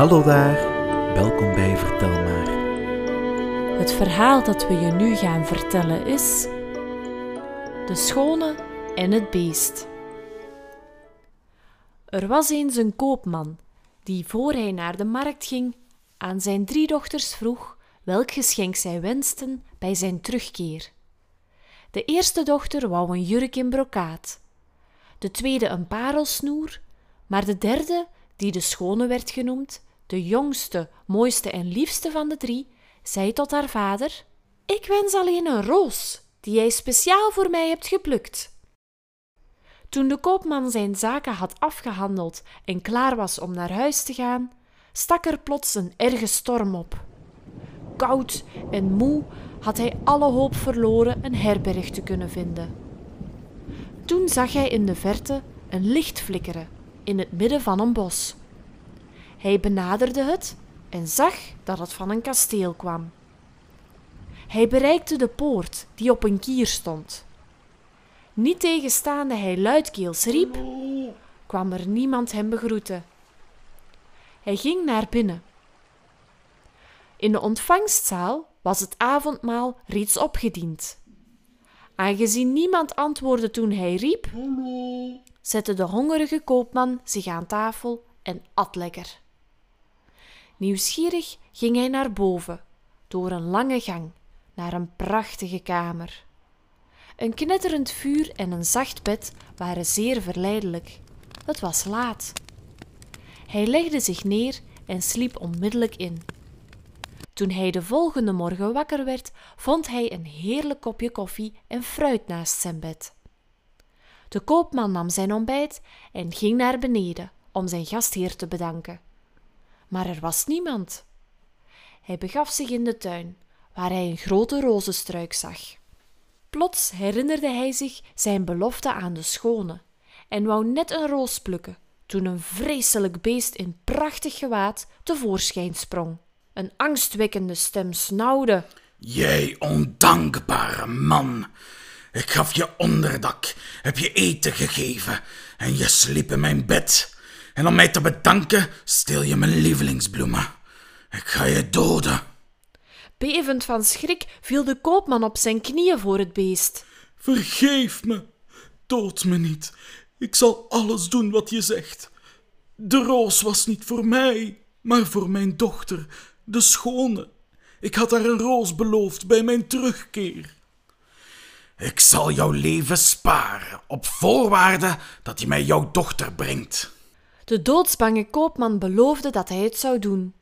Hallo daar, welkom bij Vertel maar. Het verhaal dat we je nu gaan vertellen is De Schone en het Beest. Er was eens een koopman die, voor hij naar de markt ging, aan zijn drie dochters vroeg welk geschenk zij wensten bij zijn terugkeer. De eerste dochter wou een jurk in brokaat, de tweede een parelsnoer, maar de derde, die de schone werd genoemd, de jongste, mooiste en liefste van de drie, zei tot haar vader: Ik wens alleen een roos, die jij speciaal voor mij hebt geplukt. Toen de koopman zijn zaken had afgehandeld en klaar was om naar huis te gaan, stak er plots een erge storm op. Koud en moe had hij alle hoop verloren een herberg te kunnen vinden. Toen zag hij in de verte een licht flikkeren in het midden van een bos. Hij benaderde het en zag dat het van een kasteel kwam. Hij bereikte de poort die op een kier stond. Niet tegenstaande hij luidkeels riep, kwam er niemand hem begroeten. Hij ging naar binnen. In de ontvangstzaal was het avondmaal reeds opgediend. Aangezien niemand antwoordde toen hij riep, zette de hongerige koopman zich aan tafel en at lekker. Nieuwsgierig ging hij naar boven, door een lange gang, naar een prachtige kamer. Een knetterend vuur en een zacht bed waren zeer verleidelijk. Het was laat. Hij legde zich neer en sliep onmiddellijk in. Toen hij de volgende morgen wakker werd, vond hij een heerlijk kopje koffie en fruit naast zijn bed. De koopman nam zijn ontbijt en ging naar beneden om zijn gastheer te bedanken. Maar er was niemand. Hij begaf zich in de tuin, waar hij een grote rozenstruik zag. Plots herinnerde hij zich zijn belofte aan de schone en wou net een roos plukken, toen een vreselijk beest in prachtig gewaad tevoorschijn sprong. Een angstwekkende stem snauwde. Jij ondankbare man. Ik gaf je onderdak, heb je eten gegeven en je sliep in mijn bed. En om mij te bedanken steel je mijn lievelingsbloemen. Ik ga je doden. Bevend van schrik viel de koopman op zijn knieën voor het beest. Vergeef me, dood me niet. Ik zal alles doen wat je zegt. De roos was niet voor mij, maar voor mijn dochter, de schone. Ik had haar een roos beloofd bij mijn terugkeer. Ik zal jouw leven sparen, op voorwaarde dat je mij jouw dochter brengt. De doodsbange koopman beloofde dat hij het zou doen.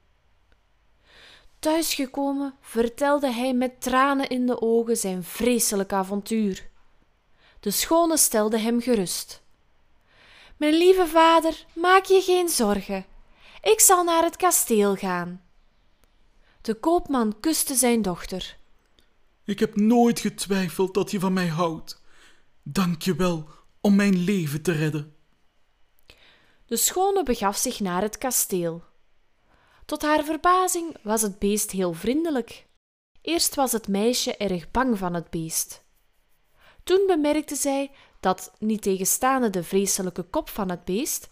Thuisgekomen vertelde hij met tranen in de ogen zijn vreselijk avontuur. De schone stelde hem gerust. Mijn lieve vader, maak je geen zorgen. Ik zal naar het kasteel gaan. De koopman kuste zijn dochter. Ik heb nooit getwijfeld dat je van mij houdt. Dank je wel om mijn leven te redden. De schone begaf zich naar het kasteel. Tot haar verbazing was het beest heel vriendelijk. Eerst was het meisje erg bang van het beest. Toen bemerkte zij dat, niet tegenstaande de vreselijke kop van het beest,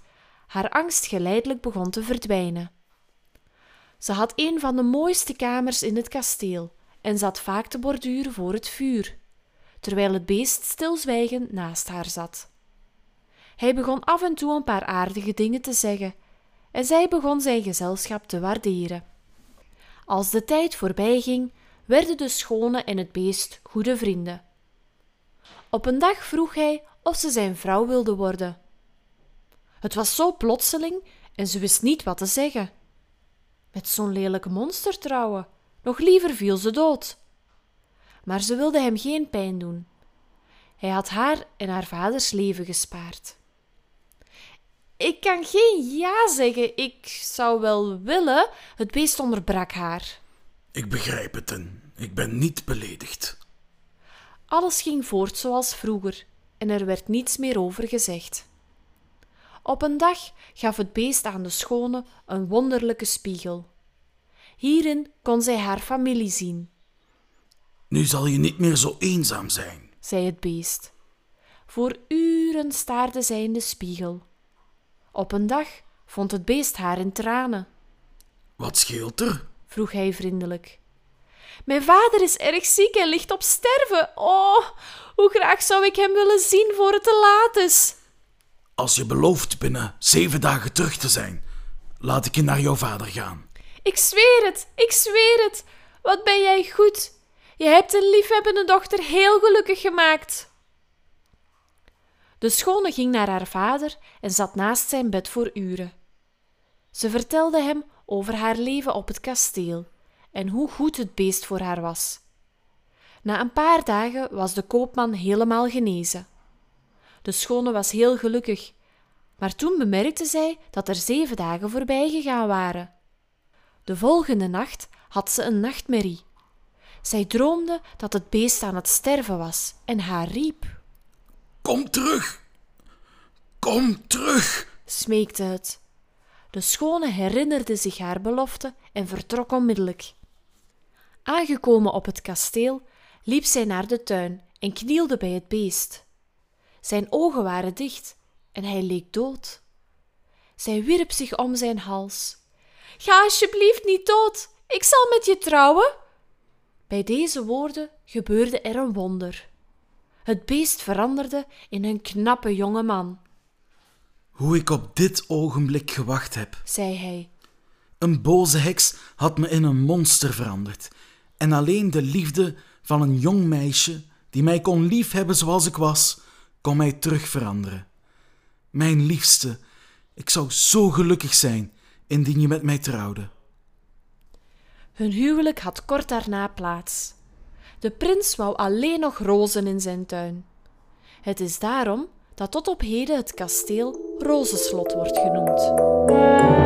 haar angst geleidelijk begon te verdwijnen. Ze had een van de mooiste kamers in het kasteel en zat vaak te borduren voor het vuur, terwijl het beest stilzwijgend naast haar zat. Hij begon af en toe een paar aardige dingen te zeggen en zij begon zijn gezelschap te waarderen. Als de tijd voorbij ging, werden de schone en het beest goede vrienden. Op een dag vroeg hij of ze zijn vrouw wilde worden. Het was zo plotseling en ze wist niet wat te zeggen. Met zo'n lelijk monster trouwen, nog liever viel ze dood. Maar ze wilde hem geen pijn doen. Hij had haar en haar vaders leven gespaard. Ik kan geen ja zeggen. Ik zou wel willen. Het beest onderbrak haar. Ik begrijp het en ik ben niet beledigd. Alles ging voort zoals vroeger en er werd niets meer over gezegd. Op een dag gaf het beest aan de schone een wonderlijke spiegel. Hierin kon zij haar familie zien. Nu zal je niet meer zo eenzaam zijn, zei het beest. Voor uren staarde zij in de spiegel. Op een dag vond het beest haar in tranen. Wat scheelt er? vroeg hij vriendelijk. Mijn vader is erg ziek en ligt op sterven. Oh, hoe graag zou ik hem willen zien voor het te laat is. Als je belooft binnen zeven dagen terug te zijn, laat ik je naar jouw vader gaan. Ik zweer het, ik zweer het. Wat ben jij goed. Je hebt een liefhebbende dochter heel gelukkig gemaakt. De schone ging naar haar vader en zat naast zijn bed voor uren. Ze vertelde hem over haar leven op het kasteel en hoe goed het beest voor haar was. Na een paar dagen was de koopman helemaal genezen. De schone was heel gelukkig, maar toen bemerkte zij dat er zeven dagen voorbij gegaan waren. De volgende nacht had ze een nachtmerrie. Zij droomde dat het beest aan het sterven was en haar riep. Kom terug! Kom terug! smeekte het. De schone herinnerde zich haar belofte en vertrok onmiddellijk. Aangekomen op het kasteel, liep zij naar de tuin en knielde bij het beest. Zijn ogen waren dicht en hij leek dood. Zij wierp zich om zijn hals. Ga alsjeblieft niet dood, ik zal met je trouwen. Bij deze woorden gebeurde er een wonder. Het beest veranderde in een knappe jonge man, Hoe ik op dit ogenblik gewacht heb. zei hij. Een boze heks had me in een monster veranderd. En alleen de liefde van een jong meisje, die mij kon liefhebben zoals ik was, kon mij terug veranderen. Mijn liefste, ik zou zo gelukkig zijn indien je met mij trouwde. Hun huwelijk had kort daarna plaats. De prins wou alleen nog rozen in zijn tuin. Het is daarom dat tot op heden het kasteel Rozenslot wordt genoemd.